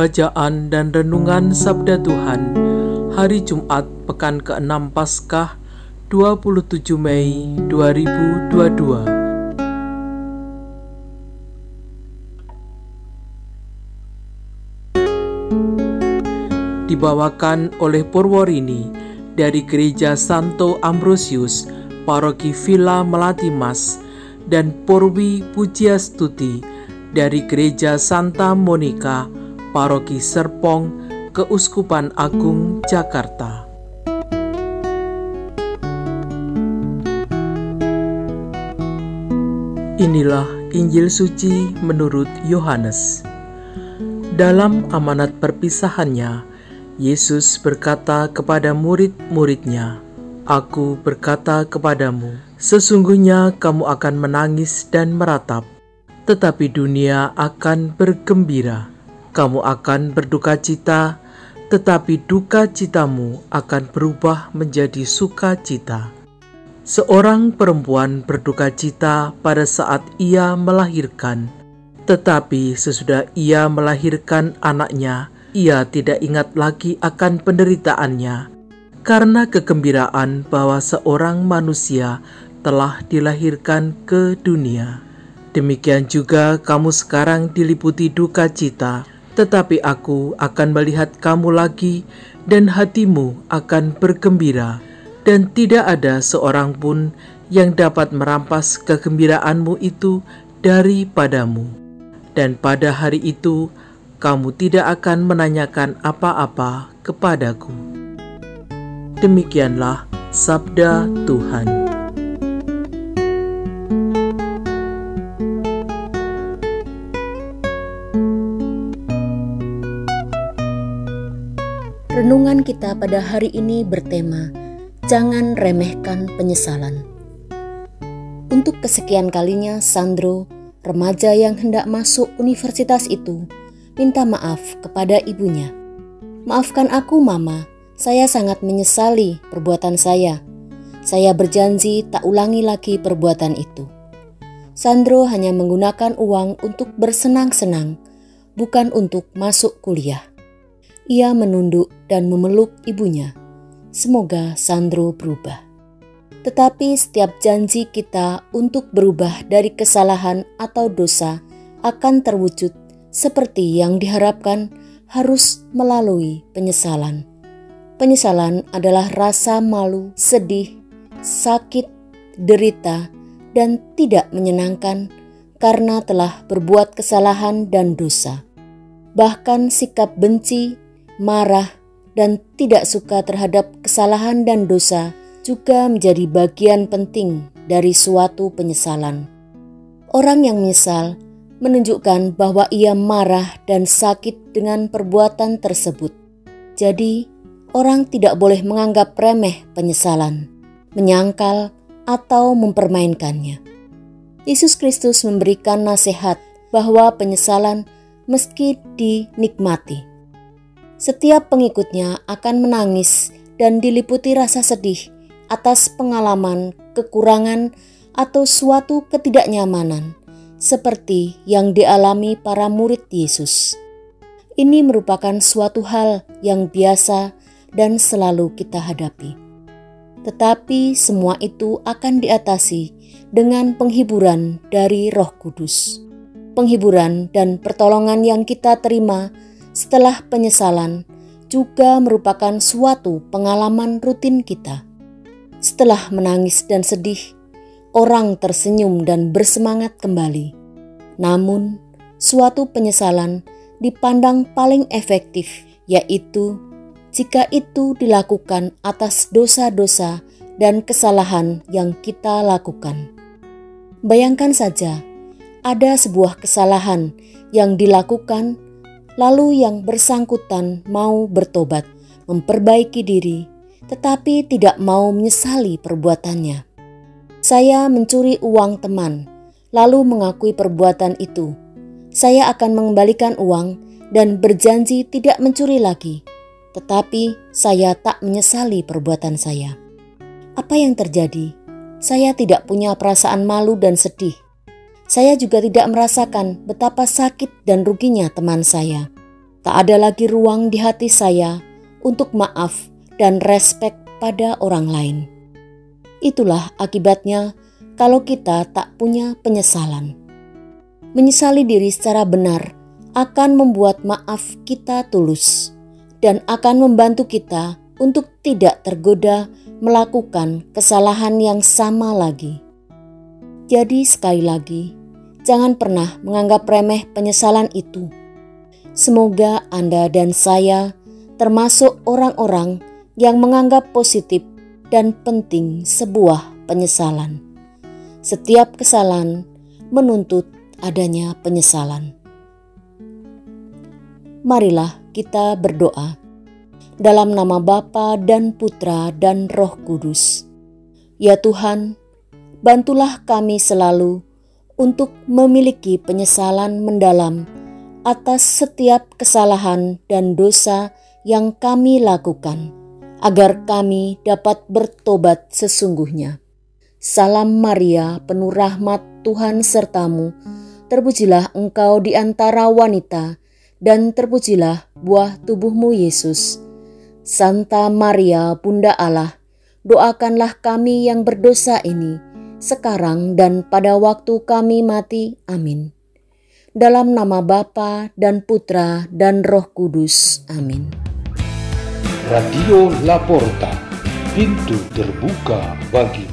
Bacaan dan Renungan Sabda Tuhan. Hari Jumat Pekan ke-6 Paskah 27 Mei 2022 Dibawakan oleh Purworini dari Gereja Santo Ambrosius, Paroki Villa Melati Mas, dan Purwi Pujiastuti dari Gereja Santa Monica, Paroki Serpong, Keuskupan Agung Jakarta. Inilah Injil suci menurut Yohanes. Dalam amanat perpisahannya, Yesus berkata kepada murid-muridnya, "Aku berkata kepadamu, sesungguhnya kamu akan menangis dan meratap, tetapi dunia akan bergembira." Kamu akan berduka cita, tetapi duka citamu akan berubah menjadi sukacita. Seorang perempuan berduka cita pada saat ia melahirkan, tetapi sesudah ia melahirkan anaknya, ia tidak ingat lagi akan penderitaannya karena kegembiraan bahwa seorang manusia telah dilahirkan ke dunia. Demikian juga kamu sekarang diliputi duka cita, tetapi aku akan melihat kamu lagi, dan hatimu akan bergembira, dan tidak ada seorang pun yang dapat merampas kegembiraanmu itu daripadamu. Dan pada hari itu, kamu tidak akan menanyakan apa-apa kepadaku. Demikianlah sabda Tuhan. Renungan kita pada hari ini bertema Jangan remehkan penyesalan. Untuk kesekian kalinya Sandro, remaja yang hendak masuk universitas itu, minta maaf kepada ibunya. Maafkan aku mama, saya sangat menyesali perbuatan saya. Saya berjanji tak ulangi lagi perbuatan itu. Sandro hanya menggunakan uang untuk bersenang-senang, bukan untuk masuk kuliah. Ia menunduk dan memeluk ibunya. Semoga Sandro berubah. Tetapi setiap janji kita untuk berubah dari kesalahan atau dosa akan terwujud seperti yang diharapkan harus melalui penyesalan. Penyesalan adalah rasa malu, sedih, sakit, derita, dan tidak menyenangkan karena telah berbuat kesalahan dan dosa. Bahkan sikap benci, marah, dan tidak suka terhadap kesalahan dan dosa juga menjadi bagian penting dari suatu penyesalan. Orang yang menyesal menunjukkan bahwa ia marah dan sakit dengan perbuatan tersebut. Jadi, orang tidak boleh menganggap remeh penyesalan, menyangkal, atau mempermainkannya. Yesus Kristus memberikan nasihat bahwa penyesalan meski dinikmati setiap pengikutnya akan menangis dan diliputi rasa sedih atas pengalaman, kekurangan, atau suatu ketidaknyamanan, seperti yang dialami para murid Yesus. Ini merupakan suatu hal yang biasa dan selalu kita hadapi. Tetapi semua itu akan diatasi dengan penghiburan dari Roh Kudus. Penghiburan dan pertolongan yang kita terima setelah penyesalan juga merupakan suatu pengalaman rutin kita. Setelah menangis dan sedih, orang tersenyum dan bersemangat kembali. Namun, suatu penyesalan dipandang paling efektif, yaitu jika itu dilakukan atas dosa-dosa dan kesalahan yang kita lakukan. Bayangkan saja, ada sebuah kesalahan yang dilakukan, lalu yang bersangkutan mau bertobat, memperbaiki diri, tetapi tidak mau menyesali perbuatannya. Saya mencuri uang teman, lalu mengakui perbuatan itu. Saya akan mengembalikan uang dan berjanji tidak mencuri lagi, tetapi saya tak menyesali perbuatan saya. Apa yang terjadi? Saya tidak punya perasaan malu dan sedih. Saya juga tidak merasakan betapa sakit dan ruginya teman saya. Tak ada lagi ruang di hati saya untuk maaf dan respek pada orang lain. Itulah akibatnya kalau kita tak punya penyesalan. Menyesali diri secara benar akan membuat maaf kita tulus dan akan membantu kita untuk tidak tergoda melakukan kesalahan yang sama lagi. Jadi, sekali lagi, jangan pernah menganggap remeh penyesalan itu. Semoga Anda dan saya termasuk orang-orang yang menganggap positif dan penting sebuah penyesalan. Setiap kesalahan menuntut adanya penyesalan. Marilah kita berdoa dalam nama Bapa dan Putra dan Roh Kudus. Ya Tuhan, bantulah kami selalu untuk memiliki penyesalan mendalam atas setiap kesalahan dan dosa yang kami lakukan, agar kami dapat bertobat sesungguhnya. Salam Maria, penuh rahmat Tuhan sertamu, terpujilah engkau di antara wanita, dan terpujilah buah tubuhmu Yesus. Santa Maria, Bunda Allah, doakanlah kami yang berdosa ini, sekarang dan pada waktu kami mati. Amin. Dalam nama Bapa dan Putra dan Roh Kudus. Amin. Radio Laporta, pintu terbuka bagimu.